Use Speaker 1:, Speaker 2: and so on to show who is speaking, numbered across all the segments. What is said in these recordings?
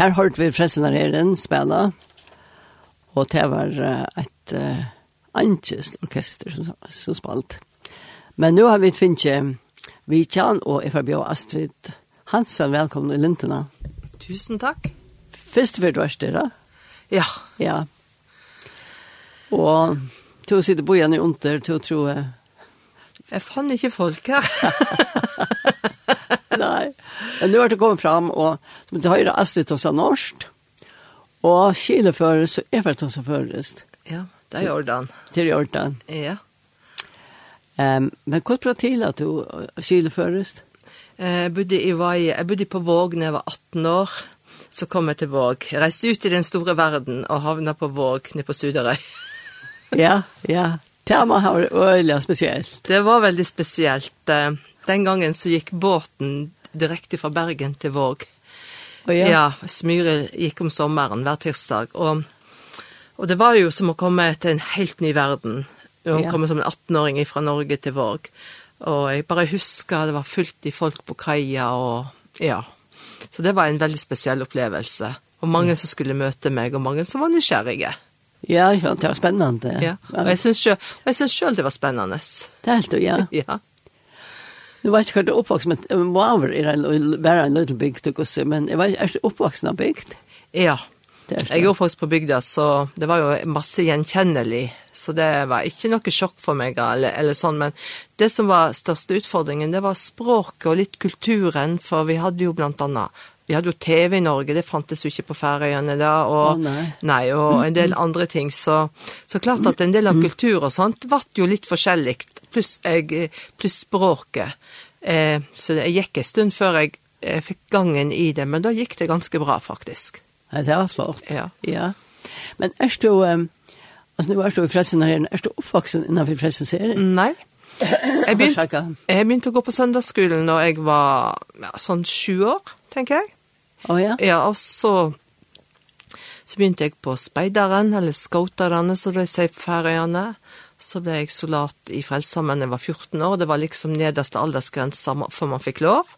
Speaker 1: Her hørte vi Fresenareren spela, og det var et uh, anses orkester som, som spalt. Men nå har vi finnet Vitjan og FRB og Astrid Hansen, velkommen i Lintena.
Speaker 2: Tusen takk.
Speaker 1: Først for du er.
Speaker 2: Ja.
Speaker 1: Ja. Og to sitter på igjen i under, to tror jeg.
Speaker 2: Jeg fann ikke folk her.
Speaker 1: Nej. Men nu har det kommet fram och som det har ju Astrid och Sanorst. Och Kile förrest och Everton som förrest.
Speaker 2: Ja, det är Jordan.
Speaker 1: Det är Jordan.
Speaker 2: Ja.
Speaker 1: Ehm, um, men hva bra till att du Kile føres?
Speaker 2: Eh, bodde i var jeg bodde på Våg når jeg var 18 år. Så kom jeg till Våg. Jeg reiste ut i den stora världen och havna på Våg nede på Suderøy.
Speaker 1: ja, ja. Det har man har speciellt.
Speaker 2: Det var väldigt speciellt. Eh, den gången så gick båten direkt fra Bergen till Våg.
Speaker 1: Oh, ja.
Speaker 2: ja, Smyre gick om sommaren hver tirsdag, og, og det var jo som å komme til en helt ny verden, og
Speaker 1: ja.
Speaker 2: komme som en 18-åring fra Norge til Våg, og jeg bare husker det var fullt i folk på kaja, og ja, så det var en veldig spesiell opplevelse, og mange som skulle møte meg, og mange som var nysgjerrige.
Speaker 1: Ja, ja, det var spennende.
Speaker 2: Ja, og jeg synes selv, og jeg synes selv det var spennende.
Speaker 1: Det er helt, ja.
Speaker 2: Ja.
Speaker 1: Nu vet jag inte uppvuxen men Maver är en bara en liten bygd och så men jag var är uppvuxen bygd.
Speaker 2: Ja. Jeg er oppvokst på bygda, så det var jo masse gjenkjennelig, så det var ikke noe sjokk for meg, eller, eller sånn, men det som var største utfordringen, det var språket og litt kulturen, for vi hadde jo blant annet Vi hadde jo TV i Norge, det fantes jo ikke på Færøyene da, og,
Speaker 1: oh, nei.
Speaker 2: nei. og en del andre ting. Så, så klart at en del av kultur og sånt ble jo litt forskjellig, pluss, jeg, pluss språket. Eh, så det gikk en stund før jeg, eh, fikk gangen i det, men da gikk det ganske bra faktisk.
Speaker 1: Ja, det var flott.
Speaker 2: Ja.
Speaker 1: ja. Men er du, um, altså nå er du i fressen her, er du oppvoksen innenfor fressen serien?
Speaker 2: Nei. Jeg begynte, jeg begynte å gå på søndagsskolen når jeg var ja, sånn sju år, tenker jeg.
Speaker 1: Oh, ja?
Speaker 2: ja, og så, så begynte jeg på speideren, eller skoterne, så det sier på færøyene. Så ble jeg soldat i Frelsammen, da jeg var 14 år. Det var liksom nederste aldersgrensa før man fikk lov.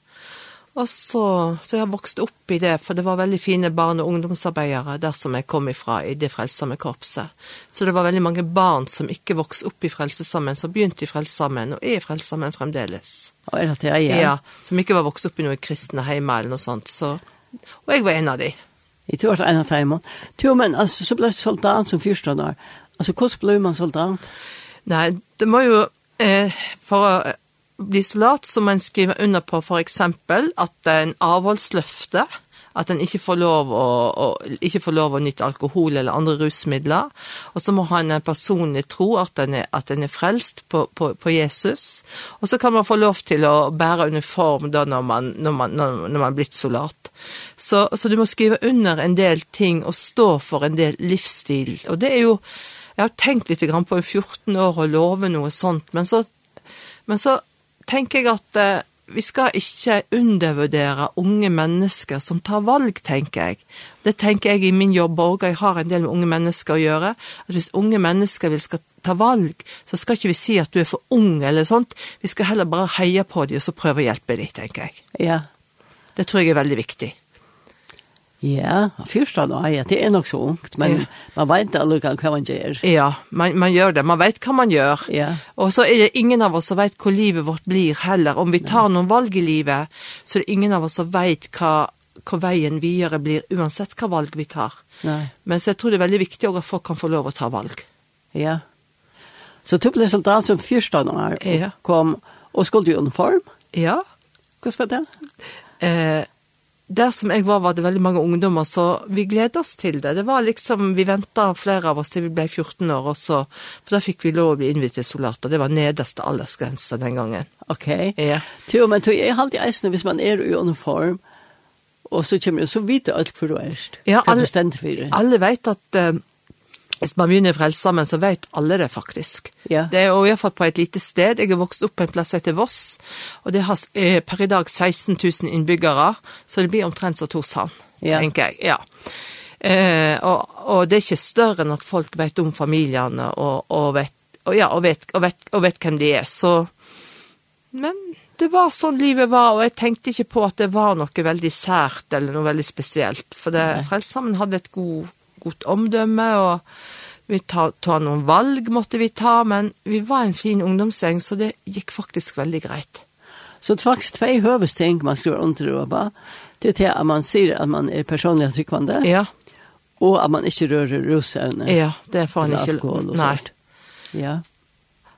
Speaker 2: Og så, så jeg vokste opp i det, for det var veldig fine barn- og ungdomsarbeidere der som jeg kom ifra i det frelsamme korpset. Så det var veldig mange barn som ikke vokste opp i frelsesammen, som begynte i frelsesammen og er i frelsesammen fremdeles.
Speaker 1: Og er det det, ja?
Speaker 2: Ja, som ikke var vokst opp i noen kristne hjemme eller noe sånt. Så, Og jeg var en av de.
Speaker 1: Jeg tror det var en av dem. Jo, men altså, så ble jeg soldat som første år. Altså, hvordan ble man soldat?
Speaker 2: Nei, det må jo, eh, for å bli soldat, så man skriver under på for eksempel at det er en avholdsløfte, at han ikke får lov å, å ikke får lov å nytte alkohol eller andre rusmidler. Og så må han en personlig tro at han er, at han er frelst på, på, på Jesus. Og så kan man få lov til å bære uniform da når man, når man, når, når man er blitt soldat. Så, så du må skrive under en del ting og stå for en del livsstil. Og det er jo jeg har tenkt litt grann på i 14 år å love noe sånt, men så, men så tenker jeg at vi skal ikke undervurdere unge mennesker som tar valg, tenker jeg. Det tenker jeg i min jobb også, jeg har en del med unge mennesker å gjøre, at hvis unge mennesker vil skal ta valg, så skal ikke vi si at du er for ung eller sånt, vi skal heller bare heie på dem og så prøve å hjelpe dem, tenker jeg.
Speaker 1: Ja.
Speaker 2: Det tror jeg er veldig viktig.
Speaker 1: Ja, första då, ja, det är nok så ungt, men
Speaker 2: ja.
Speaker 1: man vet inte hva kan man gjør.
Speaker 2: Ja, man man gör det, man vet hva man gör.
Speaker 1: Ja.
Speaker 2: Och så är det ingen av oss som vet hur livet vårt blir heller om vi tar någon valg i livet, så er det ingen av oss som vet vad hva veien videre blir, uansett hva valg vi tar.
Speaker 1: Nei.
Speaker 2: Men så jeg tror det er veldig viktig at folk kan få lov å ta valg.
Speaker 1: Ja. Så du ble soldat som første år,
Speaker 2: ja.
Speaker 1: kom og skulle du uniform?
Speaker 2: Ja.
Speaker 1: Hvordan var det?
Speaker 2: Eh, det som jeg var, var det veldig mange ungdommer, så vi gledde oss til det. Det var liksom, vi ventet flere av oss til vi ble 14 år også, for da fikk vi lov å bli innvitt soldater. Det var nederste aldersgrensa den gangen.
Speaker 1: Ok.
Speaker 2: Ja.
Speaker 1: Jo, men tog, jeg alltid eisende hvis man er i uniform, og så kommer det så vidt alt hvor du er.
Speaker 2: Ja, alle, alle vet at... Uh, hvis man begynner å frelse sammen, så vet alle det faktisk.
Speaker 1: Ja.
Speaker 2: Det er, og jeg har fått på et lite sted. Jeg er vokst opp på en plass etter Voss, og det har eh, per i dag 16 000 innbyggere, så det blir omtrent så Torshavn,
Speaker 1: ja.
Speaker 2: tenker jeg. Ja. Eh, og, og det er ikke større enn at folk vet om familiene, og, og, vet, og, ja, og, vet, og, vet, og vet hvem de er. Så, men det var sånn livet var, og jeg tenkte ikke på at det var noe veldig sært, eller noe veldig spesielt, for det,
Speaker 1: frelse
Speaker 2: sammen hadde et god godt omdømme, og vi tar ta noen valg måtte vi ta, men vi var en fin ungdomsgjeng, så det gikk faktisk veldig greit.
Speaker 1: Så faktisk två høvesting man skriver under det, ba. det er til at man sier at man er personlig tryggvande,
Speaker 2: ja.
Speaker 1: og at man ikke rører rusevne.
Speaker 2: Ja, det er
Speaker 1: faen
Speaker 2: ikke.
Speaker 1: Alkohol og
Speaker 2: nei.
Speaker 1: Sånt. Ja.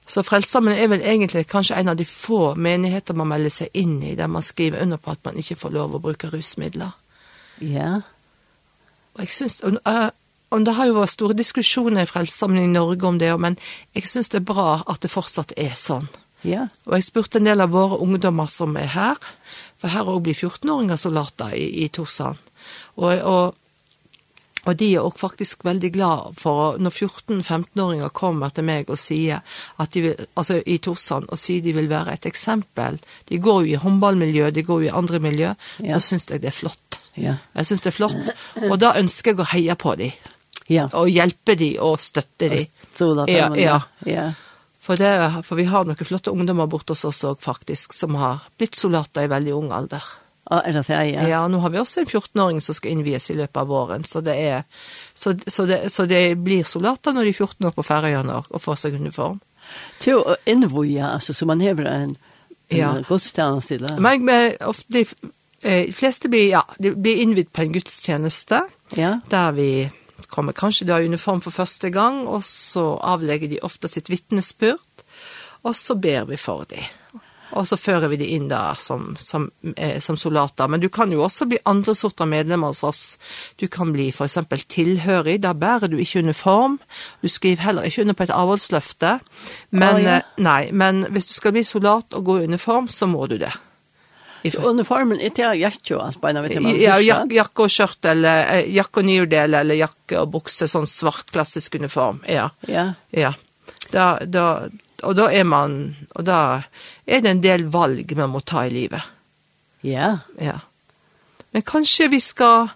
Speaker 2: Så Frelsesarmeen er vel egentlig kanskje en av de få menigheter man melder seg inn i, der man skriver under på at man ikke får lov å bruke rusmidler.
Speaker 1: Ja.
Speaker 2: Og jeg synes, og, og det har jo vært store diskusjoner i Frelsesarmeen i Norge om det, men jeg synes det er bra at det fortsatt er sånn.
Speaker 1: Ja.
Speaker 2: Og jeg spurte en del av våre ungdommer som er her, for her også blir 14-åringer soldater i, i Torsan. Og, og, Og de er også faktisk veldig glad for når 14-15-åringer kommer til meg og sier at de vil, altså i Torsan, og sier de vil være et eksempel. De går jo i håndballmiljø, de går jo i andre miljø,
Speaker 1: ja.
Speaker 2: så synes jeg det er flott.
Speaker 1: Ja.
Speaker 2: Jeg synes det er flott. Og da ønsker jeg å heie på dem.
Speaker 1: Ja.
Speaker 2: Og hjelpe dem og støtte
Speaker 1: dem. Og
Speaker 2: ja, ja.
Speaker 1: ja.
Speaker 2: For, det, for vi har noen flotte ungdommer bort hos oss også, faktisk, som har blitt soldater i veldig ung alder.
Speaker 1: Ja, er det det,
Speaker 2: ja?
Speaker 1: Ja,
Speaker 2: nå har vi også en 14-åring som skal innvies i løpet av våren, så det, er, så, så det, så det blir soldater når de er 14 år på færøyene og får seg uniform.
Speaker 1: Til å innvoie, altså, så man hever en, en
Speaker 2: ja.
Speaker 1: godstjeneste.
Speaker 2: Men ofte, eh, fleste blir, ja, det blir innvitt på en gudstjeneste,
Speaker 1: ja.
Speaker 2: der vi kommer kanskje da i uniform for første gang, og så avlegger de ofte sitt vittnesbyrd, og så ber vi for dem. Og så fører vi de inn der som, som, eh, som soldater. Men du kan jo også bli andre sorter medlemmer hos oss. Du kan bli for eksempel tilhørig, der bærer du ikke uniform. Du skriver heller ikke under på et avholdsløfte. Men,
Speaker 1: oh, ja.
Speaker 2: nei, men hvis du skal bli soldat og gå i uniform, så må du det.
Speaker 1: Uniformen är det jack och allt bara vet man.
Speaker 2: Ja, jack jack och skjort eller jack och nerdel eller jack och boxer sån svart klassisk uniform. Ja.
Speaker 1: Ja.
Speaker 2: Ja. Då då och då är man och då är det en del valg man måste ta i livet.
Speaker 1: Ja.
Speaker 2: Ja. Men kanske vi ska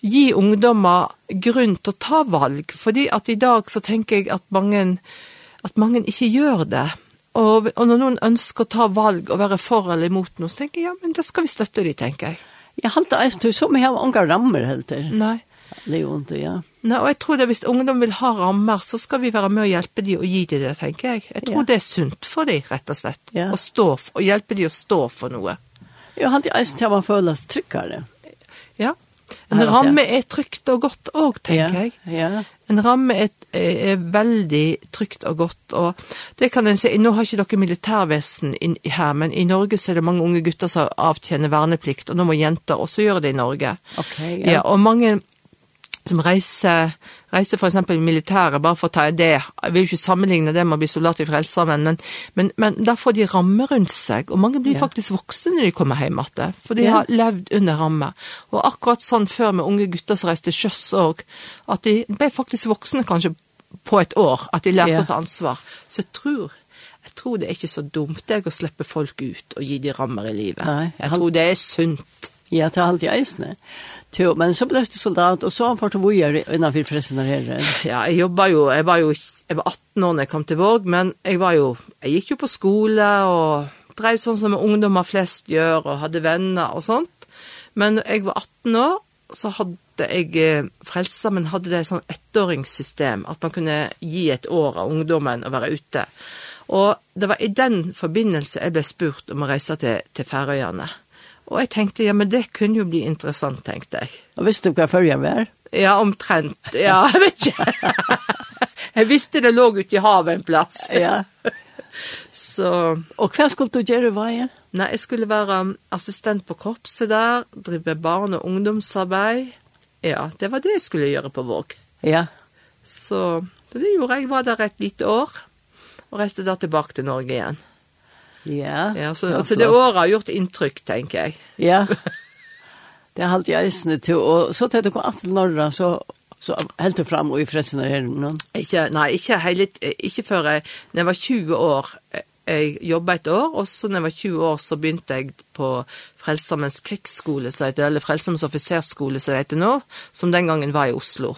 Speaker 2: gi ungdommer grunn til å ta valg, fordi at i dag så tenker jeg at mange, at mange ikke gjør det. Og, og når noen ønsker å ta valg og være for eller imot noe, så tenker jeg, ja, men da skal vi støtte de, tenker jeg.
Speaker 1: Jeg halte eisen til, som med har unga rammer helt til.
Speaker 2: Nei.
Speaker 1: Det er jo ikke, ja.
Speaker 2: Nei, og jeg tror det hvis ungdom vil ha rammer, så skal vi være med å hjelpe de og gi de det, tenker jeg. Jeg tror
Speaker 1: ja.
Speaker 2: det er sunt for de, rett og slett,
Speaker 1: ja.
Speaker 2: å stå, og hjelpe de å stå for noe.
Speaker 1: Jeg halte eisen til at man føles tryggere.
Speaker 2: Ja, En ramme er trygt og godt òg, tenker jeg.
Speaker 1: Ja.
Speaker 2: En ramme er, er veldig trygt og godt, og det kan en si, nå har ikke dere militærvesen inn her, men i Norge så er det mange unge gutter som avtjener verneplikt, og nå må jenter også gjøre det i Norge.
Speaker 1: Ok,
Speaker 2: ja.
Speaker 1: ja
Speaker 2: og mange som reiser, reiser for eksempel militæret, bare for å ta det. Jeg vil ikke sammenligne det med å bli soldat i Frelsesarmeen, men, men, da får de rammer rundt seg, og mange blir
Speaker 1: ja.
Speaker 2: faktisk voksne når de kommer hjem igjen, for de
Speaker 1: ja.
Speaker 2: har levd under rammer. Og akkurat sånn før med unge gutter som reiste sjøs òg, at de ble faktisk voksne kanskje på et år, at de lærte
Speaker 1: ja.
Speaker 2: å ta ansvar. Så jeg tror jeg tror det er ikke så dumt jeg å slippe folk ut og gi de rammer i livet.
Speaker 1: Nei,
Speaker 2: jeg,
Speaker 1: jeg
Speaker 2: tror det er sunt.
Speaker 1: Ja, det er alltid eisende. Jo, men så ble du soldat, og så har han fått vågjør innenfor fresten her.
Speaker 2: Ja, jeg jobbet jo, jeg var jo, jeg var 18 år når jeg kom til Våg, men jeg var jo, jeg gikk jo på skole, og drev sånn som ungdommer flest gjør, og hadde venner og sånt. Men når jeg var 18 år, så hadde jeg frelsa, men hadde det sånn ettåringssystem, at man kunne gi et år av ungdommen og være ute. Og det var i den forbindelse jeg ble spurt om å reise til, til Færøyene. Ja Og jeg tenkte, ja, men det kunne jo bli interessant, tenkte jeg.
Speaker 1: Og visste du hva førjen var?
Speaker 2: Ja, omtrent. Ja, jeg vet ikke. jeg visste det lå ute i havet en plass.
Speaker 1: ja.
Speaker 2: Så...
Speaker 1: Og hva skulle du gjøre hva igjen?
Speaker 2: Nei, jeg skulle være assistent på korpset der, drive barn- og ungdomsarbeid. Ja, det var det jeg skulle gjøre på Våg.
Speaker 1: Ja.
Speaker 2: Så det gjorde jeg, var der et lite år, og reiste da tilbake til Norge igjen.
Speaker 1: Ja.
Speaker 2: Ja, så,
Speaker 1: ja,
Speaker 2: så det året har gjort inntrykk, tenker jeg.
Speaker 1: Ja. Det har alltid jeg til, og så til det kom alt til Norra, så så helt du fram og i fredsene her nå?
Speaker 2: Ikke, nei, ikke, heilig, ikke før jeg, når jeg var 20 år, jeg jobbet et år, og så når jeg var 20 år så begynte jeg på Frelsermens krigsskole, så heter det, eller Frelsermens offiserskole, så heter det nå, som den gangen var i Oslo,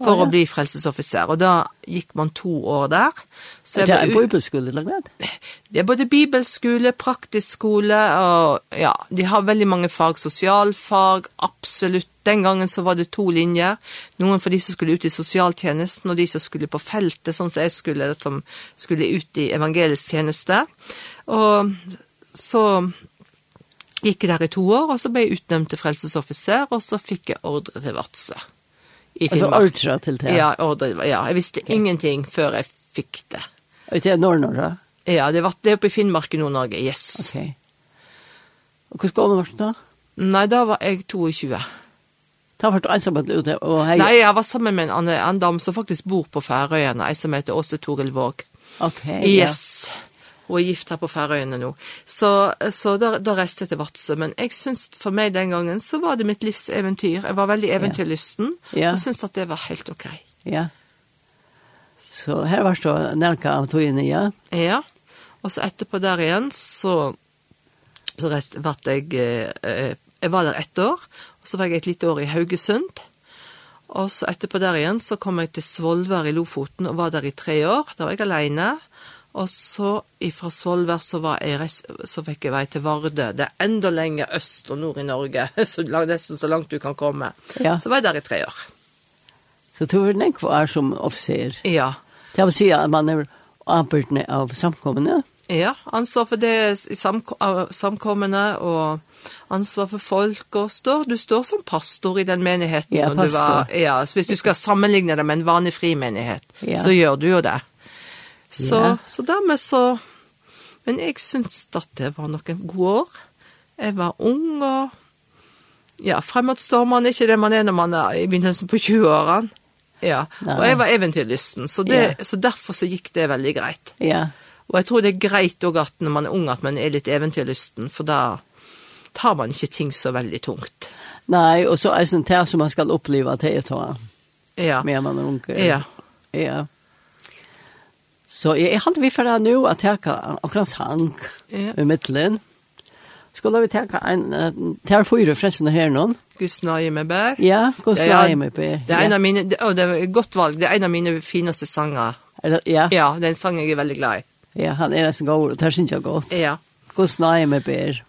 Speaker 2: for
Speaker 1: oh, ja.
Speaker 2: å bli frelsesoffiser. Og da gikk man to år der. Så
Speaker 1: det er en bibelskole, eller hva?
Speaker 2: Det er både bibelskole, praktisk skole, og ja, de har veldig mange fag, sosialfag, absolutt Den gangen så var det to linjer, noen for de som skulle ut i sosialtjenesten, og de som skulle på feltet, sånn som jeg skulle, som skulle ut i evangelisk tjeneste. Og så gikk jeg der i to år, og så ble jeg utnevnt til frelsesoffiser, og så fikk jeg ordre til Vatsø i Finnmark.
Speaker 1: Altså ordre til det?
Speaker 2: Ja, ordre, ja. jeg visste okay. ingenting før jeg fikk det.
Speaker 1: Og det er Nord-Norge?
Speaker 2: Ja, det var det oppe i Finnmark i Nord-Norge, yes.
Speaker 1: Ok. Og hvordan går det vært da?
Speaker 2: Nei, da var jeg 22.
Speaker 1: Da var du ensamhet ute og hei.
Speaker 2: Nei, jeg var sammen med en annen, en dam som faktisk bor på Færøyene, ei som heter Åse Toril Våg.
Speaker 1: Ok,
Speaker 2: yes. ja. Og er gift her på Færøyene nå. Så, så da, da reiste jeg til Vatsø. Men jeg synes for meg den gangen så var det mitt livs eventyr. Jeg var veldig eventyrlysten,
Speaker 1: ja.
Speaker 2: og synes at det var helt ok.
Speaker 1: Ja. Så her var det nærke av togene, ja?
Speaker 2: Ja. Og så etterpå der igjen, så, så reiste, vart jeg, eh, jeg var der ett år, Og så var jeg et lite år i Haugesund. Og så etterpå der igjen så kom jeg til Svolvær i Lofoten og var der i tre år. Da var jeg alene. Og så ifra Svolvær så, var jeg, så fikk jeg vei til Varde. Det er enda lenger øst og nord i Norge, så langt, nesten så langt du kan komme.
Speaker 1: Ja.
Speaker 2: Så var jeg der i tre år.
Speaker 1: Så du var den kvar som officer?
Speaker 2: Ja.
Speaker 1: Det vil si at man er arbeidende av samkommende?
Speaker 2: Ja, ansvar for det i samk samkommende og ansvar for folk og står. Du står som pastor i den menigheten.
Speaker 1: Ja,
Speaker 2: pastor. Du var, ja, så hvis du skal sammenligne det med en vanlig frimenighet,
Speaker 1: ja.
Speaker 2: så gjør du jo det. Så,
Speaker 1: ja.
Speaker 2: så dermed så... Men jeg synes at det var noen gode år. Jeg var ung og... Ja, fremadstormene er ikke det man er når man er i begynnelsen på 20-årene. Ja, og jeg var eventyrlysten, så, det,
Speaker 1: ja.
Speaker 2: så derfor så gikk det veldig greit.
Speaker 1: Ja, ja.
Speaker 2: Og jeg tror det er greit og at når man er ung at man er litt eventyrlysten, for da tar man ikke ting så veldig tungt.
Speaker 1: Nei, og så er det det som man skal oppleve at det er ta.
Speaker 2: Ja.
Speaker 1: Med man er ung.
Speaker 2: Ja.
Speaker 1: Ja. Så jeg, jeg halte vi for det nå at jeg kan akkurat sang
Speaker 2: ja.
Speaker 1: i midtelen. Skulle vi tenke en, det er fyra forresten her nå.
Speaker 2: Guds nøye med bær.
Speaker 1: Ja,
Speaker 2: Guds
Speaker 1: nøye med bær.
Speaker 2: Det er en av mine, det, oh, det er et godt valg, det er en av mine fineste sanger.
Speaker 1: Ja.
Speaker 2: Ja, det er en sang jeg er veldig glad i.
Speaker 1: Ja, han er nesten god, og det synes jeg godt.
Speaker 2: Ja.
Speaker 3: God snøy med
Speaker 1: bær.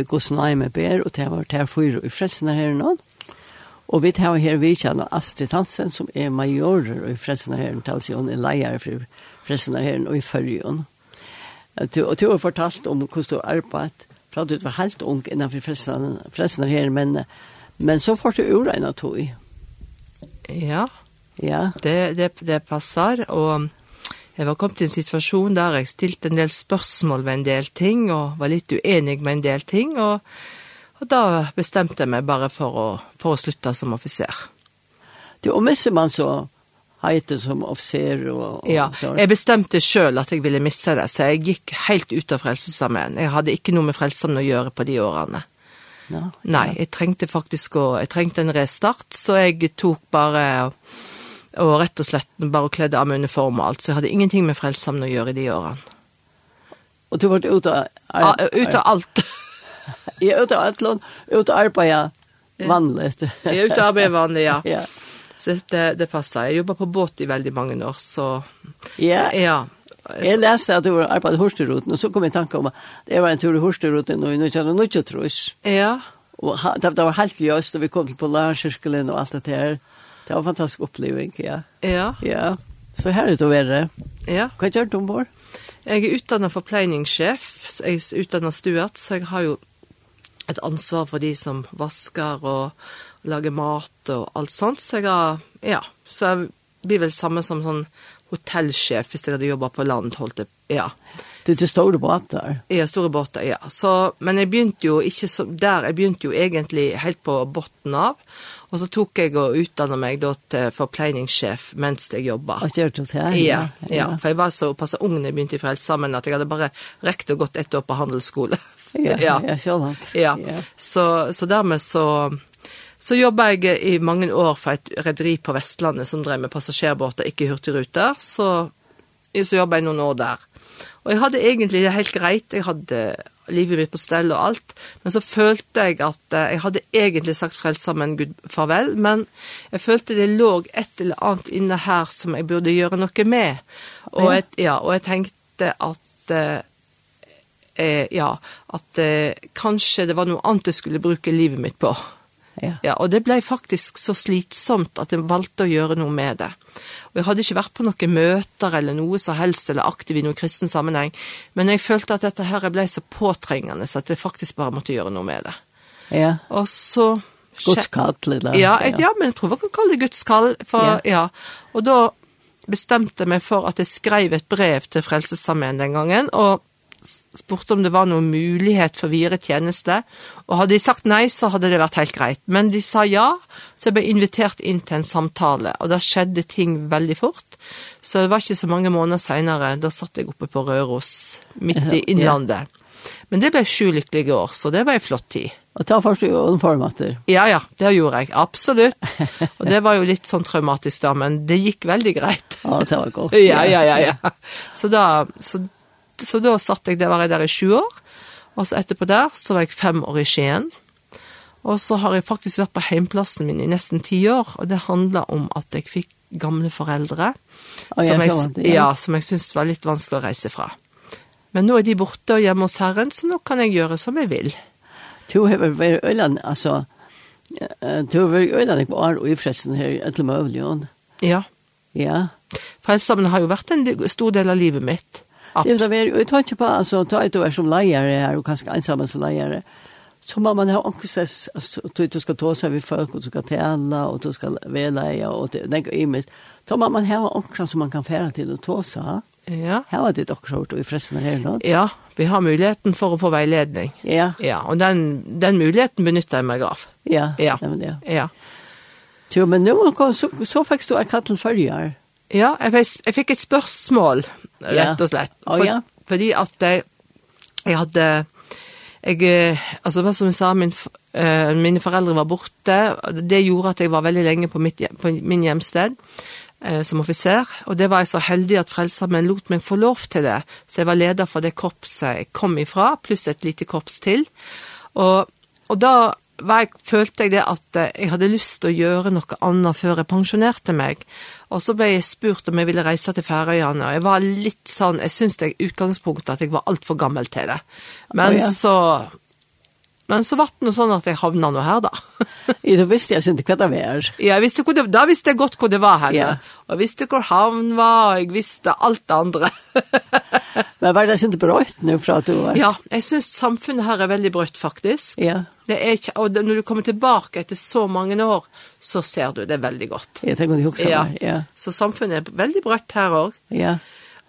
Speaker 1: vi gos naime ber, og det var det fyra i frelsene her nå. Og vi tar her vidtjene Astrid Hansen, som er majorer i frelsene her, og tals hun er leier for frelsene her og i følgen. Og du har fortalt om hvordan du arbeid, fra du var helt ung innenfor frelsene her, men, men så får du ura en av tog.
Speaker 2: Ja,
Speaker 1: ja.
Speaker 2: Det, det, det passer, og Jeg var kommet i en situasjon der jeg stilte en del spørsmål ved en del ting, og var litt uenig med en del ting, og, og da bestemte jeg meg bare for å, for å slutte som offiser.
Speaker 1: Du, og misser man så heitet som offiser og, og
Speaker 2: Ja, jeg bestemte selv at jeg ville misse det, så jeg gikk helt ut av frelsesarmeen. Jeg hadde ikke noe med frelsesarmeen å gjøre på de årene.
Speaker 1: Ja, ja.
Speaker 2: Nei, jeg trengte faktisk å, jeg trengte en restart, så jeg tok bare... Og, Og rett og slett bare kledde av meg uniform og alt, så jeg hadde ingenting med frelsamn å gjøre i de årene.
Speaker 1: Og du var ute av...
Speaker 2: Ja, ute av alt.
Speaker 1: Jeg er ute av alt, ute av arbeidet vanlig.
Speaker 2: Jeg er ute av arbeid vanlig, ja.
Speaker 1: ja.
Speaker 2: Så det, det passer. Jeg jobber på båt i veldig mange år, så...
Speaker 1: Ja.
Speaker 2: Ja.
Speaker 1: Jeg leste at du var arbeid i Horsteruten, og så kom jeg i tanke om at det var en tur i Horsteruten, og nå kjenner jeg noe trus.
Speaker 2: Ja.
Speaker 1: Og det, det var helt løst, og vi kom til Polarsirkelen og alt det her. Det var en fantastisk oppleving, ja.
Speaker 2: Ja.
Speaker 1: Ja. Så här er det värre.
Speaker 2: Ja.
Speaker 1: Vad gjør du ombord?
Speaker 2: Jeg er utdannet forpleiningssjef, så jeg er utdannet stuart, så jeg har jo et ansvar for de som vasker og lager mat og alt sånt. Så jeg har, ja, så jeg blir vel samme som sånn hotellsjef hvis jeg hadde jobbet på land, holdt det, ja.
Speaker 1: Det er til store båter?
Speaker 2: Ja, store båter, ja. Så, men jeg begynte jo ikke så, der, jeg begynte jo egentlig helt på botten av, og så tok jeg og utdannet meg da til forpleiningssjef mens jeg jobbet.
Speaker 1: Og gjør du det?
Speaker 2: Ja, ja, ja, for jeg var så pass ung når jeg begynte i frelse samman at jeg hadde bare rekt og gått ett år på handelsskole.
Speaker 1: ja, ja,
Speaker 2: ja,
Speaker 1: ja.
Speaker 2: ja. Så, så dermed så Så jobbet jeg i mange år for et rederi på Vestlandet som drev med passasjerbåter, ikke hurtigruter. Så, så jobbet jeg noen år der. Og jeg hadde egentlig det helt greit. Jeg hadde livet mitt på stell og alt. Men så følte jeg at jeg hadde egentlig sagt frelsa, men Gud farvel. Men jeg følte det lå et eller annet inne her som jeg burde gjøre noe med. Og jeg, ja, og jeg tenkte at eh, ja, at eh, kanskje det var noe annet jeg skulle bruke livet mitt på.
Speaker 1: Ja.
Speaker 2: ja, og det ble faktisk så slitsomt at jeg valgte å gjøre noe med det. Og jeg hadde ikke vært på noen møter eller noe så helst, eller aktiv i noen kristen sammenheng, men jeg følte at dette her ble så påtrengende, så at jeg faktisk bare måtte gjøre noe med det.
Speaker 1: Ja.
Speaker 2: Og så...
Speaker 1: Guds kall, eller?
Speaker 2: Ja, et, ja, men jeg tror jeg kan kalle det Guds kall, for, ja. ja. Og da bestemte jeg meg for at jeg skrev et brev til Frelsesarmeen den gangen, og spurte om det var noen mulighet for videre tjeneste, og hadde de sagt nei, så hadde det vært helt greit. Men de sa ja, så jeg ble invitert inn til en samtale, og da skjedde ting veldig fort. Så det var ikke så mange måneder senere, da satt jeg oppe på Røros, midt i innlandet. Men det ble sju lykkelige år, så det var en flott tid.
Speaker 1: Og ta først i uniformater.
Speaker 2: Ja, ja, det gjorde jeg, absolutt. Og det var jo litt sånn traumatisk da, men det gikk veldig greit.
Speaker 1: Ja, det var godt.
Speaker 2: Ja, ja, ja. ja. Så, da, så så da satt jeg der, var jeg der i sju år. Og så etterpå der, så var jeg fem år i Skien. Og så har jeg faktisk vært på heimplassen min i nesten ti år, og det handler om at jeg fikk gamle foreldre,
Speaker 1: oh,
Speaker 2: som jeg,
Speaker 1: jeg ja,
Speaker 2: som jeg syntes var litt vanskelig å reise fra. Men nå er de borte og hjemme hos Herren, så nå kan jeg gjøre som jeg vil.
Speaker 1: Du har vært øyland, altså, du har vært øyland på år og i fresten her, etter med øvligånd.
Speaker 2: Ja.
Speaker 1: Ja.
Speaker 2: Frelsesdagen har jo vært en stor del av livet mitt.
Speaker 1: Det vill vara jag tar inte på alltså ta ett år som lejare här och kanske ensam som lejare. Så man man har också att du ska ta sig vid folk och du ska tälla och du ska välja och det tänker i mig. Så man man har också som man kan färda till och ta sig.
Speaker 2: Ja.
Speaker 1: Här var det också gjort och i förresten här då.
Speaker 2: Ja, vi har möjligheten för att få vägledning.
Speaker 1: Ja.
Speaker 2: Ja, och den den möjligheten benyttar jag mig av.
Speaker 1: Ja.
Speaker 2: Ja.
Speaker 1: Ja.
Speaker 2: ja.
Speaker 1: Jo, men nu kom så så fick du en kattel dig.
Speaker 2: Ja, jeg, jeg fikk et spørsmål, rett og slett.
Speaker 1: Ja. Oh, ja.
Speaker 2: For, fordi at jeg, jeg hadde, jeg, altså hva som jeg sa, min, uh, mine foreldre var borte, det gjorde at jeg var veldig lenge på, mitt, på min hjemsted uh, som offiser, og det var jeg så heldig at frelsesarmen lot meg få lov til det, så jeg var leder for det korpset jeg kom ifra, pluss et lite korps til, og, og da var jeg, følte jeg det at jeg hadde lyst til å gjøre noe annet før jeg pensjonerte meg. Og så ble jeg spurt om jeg ville reise til Færøyene, og jeg var litt sånn, jeg synes det er utgangspunktet at jeg var alt for gammel til det. Men
Speaker 1: oh, ja.
Speaker 2: så Men så vart det sånn at jeg havna nå her da.
Speaker 1: ja, da visste jeg ikke hva det var.
Speaker 2: Ja, jeg visste det, da visste jeg godt hva det var her.
Speaker 1: Ja.
Speaker 2: Og jeg visste hvor havn var, og jeg visste alt det andre.
Speaker 1: Men var det ikke brøyt nå fra at du var?
Speaker 2: Ja, jeg synes samfunnet her er veldig brøyt faktisk.
Speaker 1: Ja.
Speaker 2: Det er ikke, og når du kommer tilbake etter så mange år, så ser du det veldig godt.
Speaker 1: Jeg tenker det også.
Speaker 2: Ja.
Speaker 1: ja.
Speaker 2: Så samfunnet er veldig brøyt her også.
Speaker 1: Ja.
Speaker 2: Ja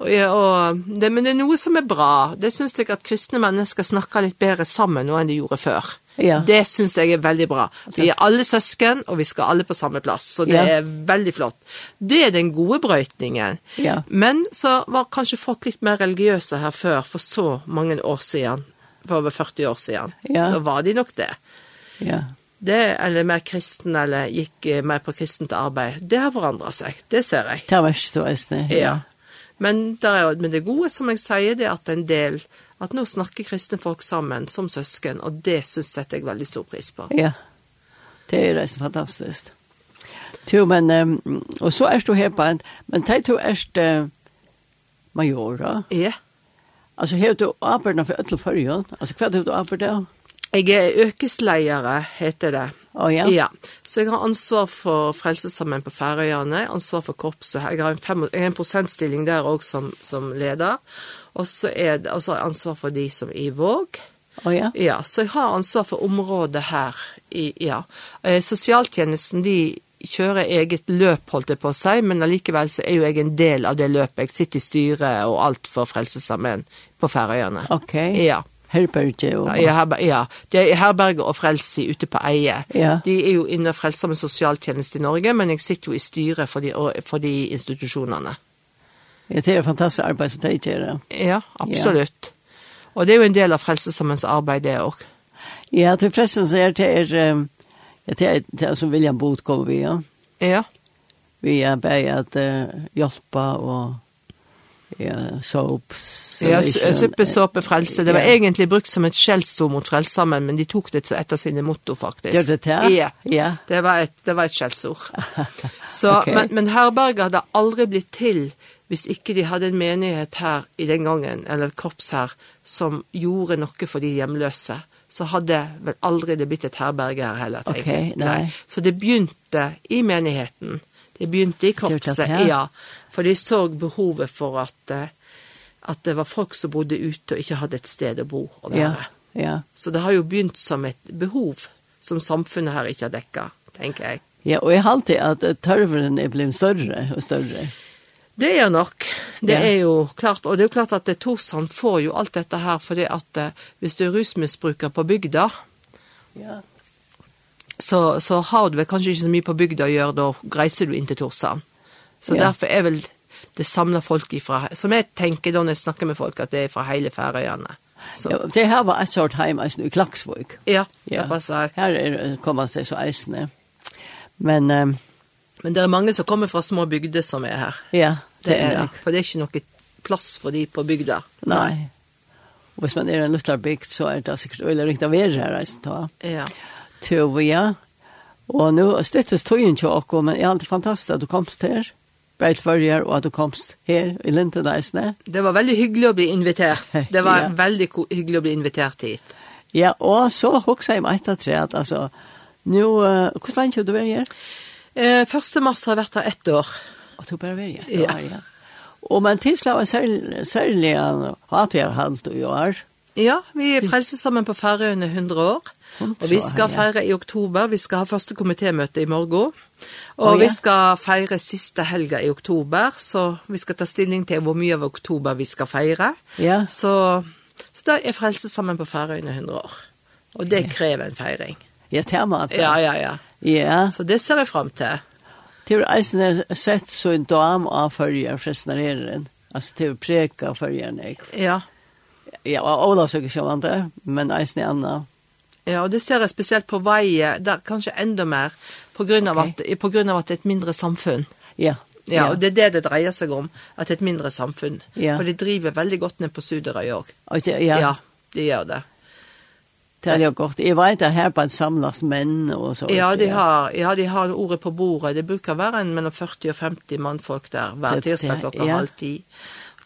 Speaker 2: og det, men det er noe som er bra. Det synes jeg at kristne mennesker snakker litt bedre sammen nå enn de gjorde før.
Speaker 1: Ja.
Speaker 2: Det synes jeg er veldig bra. Vi er alle søsken, og vi skal alle på samme plass, så det
Speaker 1: ja.
Speaker 2: er veldig flott. Det er den gode brøytningen.
Speaker 1: Ja.
Speaker 2: Men så var kanskje folk litt mer religiøse her før, for så mange år siden, for over 40 år siden,
Speaker 1: ja.
Speaker 2: så var de nok det.
Speaker 1: Ja
Speaker 2: det eller mer kristen eller gikk mer på kristent arbeid. Det har forandret seg, det ser jeg.
Speaker 1: Det har vært så østene.
Speaker 2: Ja. ja. Men det er, men det gode, som jeg sier, det er at en del, at nå snakker kristne folk sammen som søsken, og det synes jeg er veldig stor pris på.
Speaker 1: Ja, det er resten fantastisk. Jo, men, um, og så er du her på en, men det du er uh, majora.
Speaker 2: Ja.
Speaker 1: Altså, har du arbeidene for ødel forrige? Altså, hva har du arbeidene?
Speaker 2: Jeg er økesleiere, heter det.
Speaker 1: Å oh, ja?
Speaker 2: Ja. Så jeg har ansvar for frelsessammen på Færøyene, ansvar for korpset. Jeg har en, fem, en prosentstilling der også som, som leder. Og så er det også ansvar for de som er i Våg.
Speaker 1: Å oh, ja?
Speaker 2: Ja, så jeg har ansvar for området her. I, ja. Eh, sosialtjenesten, de kjører eget løp, holdt det på seg, men allikevel så er jo jeg en del av det løpet. Jeg sitter i styret og alt for frelsessammen på Færøyene.
Speaker 1: Ok.
Speaker 2: Ja
Speaker 1: herberge og...
Speaker 2: Ja, herber, ja. det er herberge og frelse ute på eie.
Speaker 1: Ja.
Speaker 2: De er jo inne og frelser med sosialtjeneste i Norge, men jeg sitter jo i styret for de, for de institusjonene.
Speaker 1: Ja, det er fantastisk arbeid som de gjør.
Speaker 2: Ja, absolutt. Ja. Og det er jo en del av frelsesammens arbeid det også.
Speaker 1: Ja, til forresten så er det er, ja, det er, det er som William Booth kommer vi, ja.
Speaker 2: Ja.
Speaker 1: Vi är bare at uh, hjelpe og ja, soaps.
Speaker 2: Ja, suppesoppe frelse. Det var
Speaker 1: ja.
Speaker 2: egentlig brukt som et skjellsord mot frelsammen, men de tok det etter sine motto, faktisk.
Speaker 1: Gjør det til?
Speaker 2: Ja,
Speaker 1: ja.
Speaker 2: Det, var et, det var et skjellsord. Så,
Speaker 1: okay.
Speaker 2: men, men herberget hadde aldri blitt til hvis ikke de hadde en menighet her i den gangen, eller korps her, som gjorde noe for de hjemløse så hadde vel aldri det blitt et herberge her heller, tenker jeg.
Speaker 1: Okay, nei. nei.
Speaker 2: Så det begynte i menigheten Det begynte i korpset, ja. For de så behovet for at, at det var folk som bodde ute og ikke hadde et sted å bo og være.
Speaker 1: Ja, ja.
Speaker 2: Så det har jo begynt som et behov som samfunnet her ikke har dekket, tenker jeg.
Speaker 1: Ja, og jeg har alltid at tørveren er blitt større og større.
Speaker 2: Det er nok. Det
Speaker 1: ja.
Speaker 2: er jo klart, og det er jo klart at det Torsan får jo alt dette her, fordi at hvis du er rusmisbruker på bygda,
Speaker 1: ja
Speaker 2: så, så har du vel kanskje ikke så mye på bygda å gjøre, da reiser du inn til Torsan. Så
Speaker 1: ja.
Speaker 2: derfor er vel det samler folk ifra, som jeg tenker da når jeg snakker med folk, at det er fra hele Færøyene. Så.
Speaker 1: Ja, det her var et sort heim eisen i Klaksvøk.
Speaker 2: Ja,
Speaker 1: ja.
Speaker 2: det passer.
Speaker 1: Her er, kommer det så eisene. Men... Um,
Speaker 2: Men det er mange som kommer fra små bygder som er her.
Speaker 1: Ja,
Speaker 2: det, det er
Speaker 1: det.
Speaker 2: For det er ikke noe plass for de på bygda.
Speaker 1: Nei. Og hvis man er en lutterbygd, så er det sikkert øyelig riktig å være her eisen da.
Speaker 2: Ja.
Speaker 1: Tøve, ja. Og nå støttes tøyen til dere, men det er alltid fantastisk at du komst her. Bare til og at du komst her i Lindeneisene.
Speaker 2: Det var veldig hyggelig å bli invitert. Det var
Speaker 1: ja.
Speaker 2: veldig hyggelig å bli invitert hit.
Speaker 1: Ja, og så hoksa jeg meg etter tre at, altså, nå, uh, hvordan lenge har du vært her?
Speaker 2: Eh, 1. mars har vært her ett år.
Speaker 1: Og du bare vært her ett år,
Speaker 2: ja.
Speaker 1: ja. Og men tilslag var særlig, særlig hatt her halvt i år.
Speaker 2: Ja, vi frelses sammen på Færøyene 100 år. Og vi skal feire i oktober, vi skal ha første komitémøte i morgen. Og
Speaker 1: ja.
Speaker 2: vi skal feire siste helga i oktober, så vi skal ta stilling til hvor mye av oktober vi skal feire.
Speaker 1: Ja.
Speaker 2: Så, så da er frelse sammen på Færøyene 100 år. Og det krever en feiring.
Speaker 1: Ja, termat.
Speaker 2: Ja, ja, ja.
Speaker 1: Ja.
Speaker 2: Så det ser jeg frem til.
Speaker 1: Det er eisen sett så en dam av følger frestnareren. Altså det er preka følger nek.
Speaker 2: Ja.
Speaker 1: Ja, og Ola søker ikke om det, men eisen er annet.
Speaker 2: Ja, og det ser jeg spesielt på veie, der kanskje enda mer, på grunn av,
Speaker 1: okay.
Speaker 2: at, på grunn av at det er et mindre samfunn.
Speaker 1: Ja.
Speaker 2: ja. Og det er det det dreier seg om, at det er et mindre samfunn.
Speaker 1: Ja.
Speaker 2: For de driver veldig godt ned på Suderøy
Speaker 1: òg. Ja.
Speaker 2: ja, de gjør det.
Speaker 1: Det er jo godt. Jeg vet at her på en samlas menn og så.
Speaker 2: Ja, de har, ja, de har ordet på bordet. Det bruker være en mellom 40 og 50 mannfolk der hver tirsdag klokka
Speaker 1: ja.
Speaker 2: halv ti.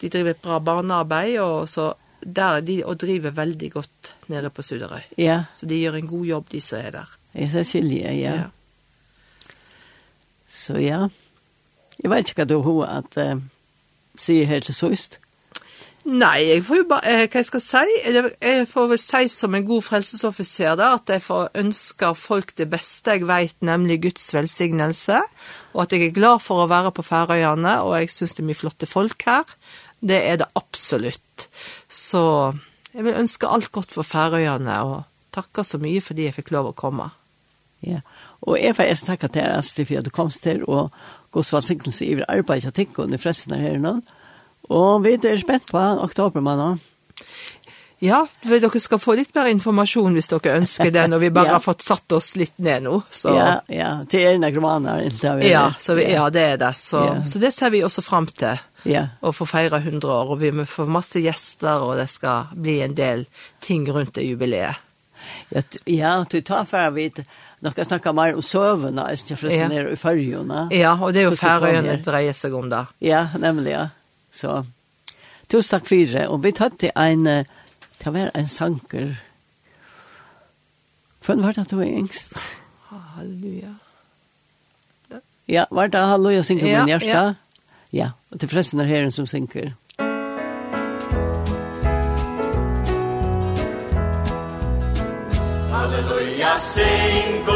Speaker 2: De driver et bra barnearbeid, og så der de og driver veldig godt opp nere på Sudderøy.
Speaker 1: Ja.
Speaker 2: Så de gjør en god jobb, de som er der.
Speaker 1: Ja, det skiljer jeg, ja. ja. Så ja. Jeg vet ikke hva du har at uh, sier her til søst.
Speaker 2: Nei, jeg får jo bare, eh, hva jeg skal si, jeg får vel si som en god frelsesoffiser da, at jeg får ønske folk det beste, jeg vet nemlig Guds velsignelse, og at jeg er glad for å være på Færøyene, og jeg synes det er mye flotte folk her. Det er det absolutt. Så Jeg vil ønske alt godt for Færøyene, og takke så mye fordi jeg fikk lov å komme.
Speaker 1: Ja, og jeg får jeg snakke til deg, Astrid, for at du kom til, og så svalsinkelse i arbeidet og tenker under fresten her nå. Og vi er spent på oktober, oktobermannen.
Speaker 2: Ja, vi dere skal få litt mer informasjon hvis dere ønsker det, når vi bare
Speaker 1: ja.
Speaker 2: har fått satt oss litt ned nå. Så.
Speaker 1: Ja, ja, til egne romaner.
Speaker 2: Ja, så vi, ja, det er det. Så,
Speaker 1: ja.
Speaker 2: så det ser vi også frem til,
Speaker 1: ja.
Speaker 2: å få feire 100 år, og vi får masse gjester, og det skal bli en del ting rundt det jubileet.
Speaker 1: Ja, ja du tar for vidt, jeg snakke mer om søvnene, jeg synes
Speaker 2: jeg
Speaker 1: nere i fargene.
Speaker 2: Ja, og det er jo færøyene dreier seg om da.
Speaker 1: Ja, nemlig, ja. Så, tusen takk for det, og vi tar til en... Uh, Det var en sanker. Hvem var det du var engst?
Speaker 2: Halleluja.
Speaker 1: Ja, var det Halleluja synker
Speaker 2: ja,
Speaker 1: min hjerte?
Speaker 2: Ja,
Speaker 1: ja. og til fleste er herren som synker.
Speaker 4: Halleluja synker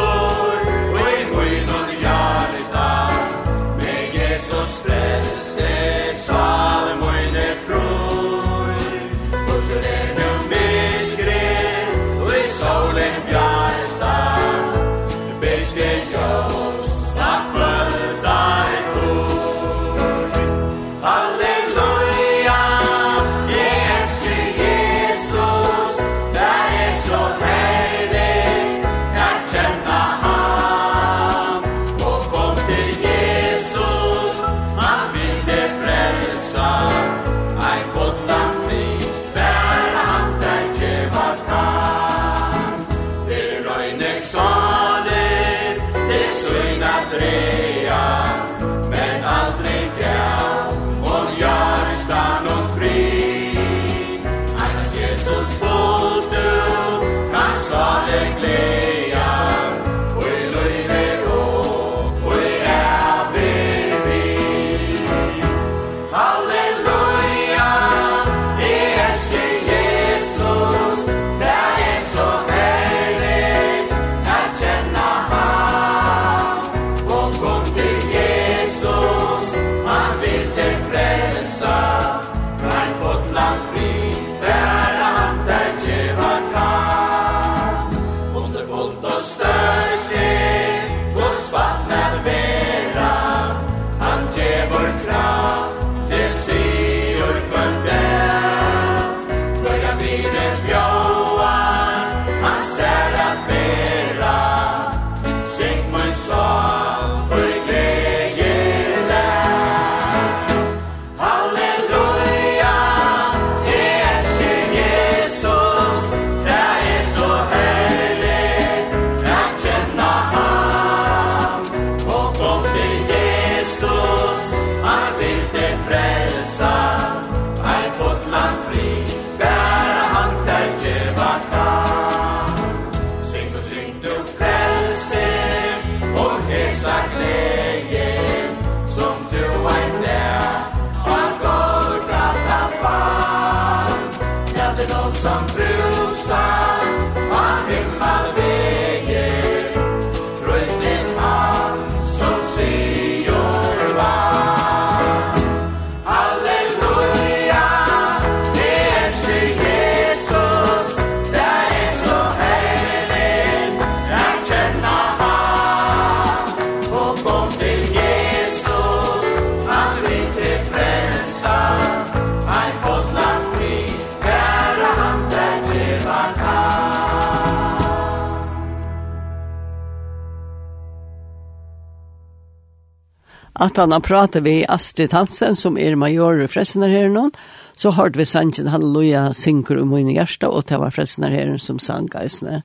Speaker 4: at han har
Speaker 1: pratet vi Astrid Hansen, som er major i Frelsnerherren, så hørte vi sangen Halleluja synker om min hjerte, og det var Frelsnerherren som sang eisene.